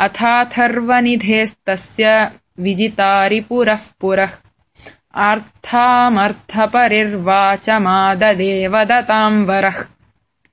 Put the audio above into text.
अथाथर्वनिधेस्तस्य विजितारिपुरः पुरः। विजितारिपुरःपुरः वरः।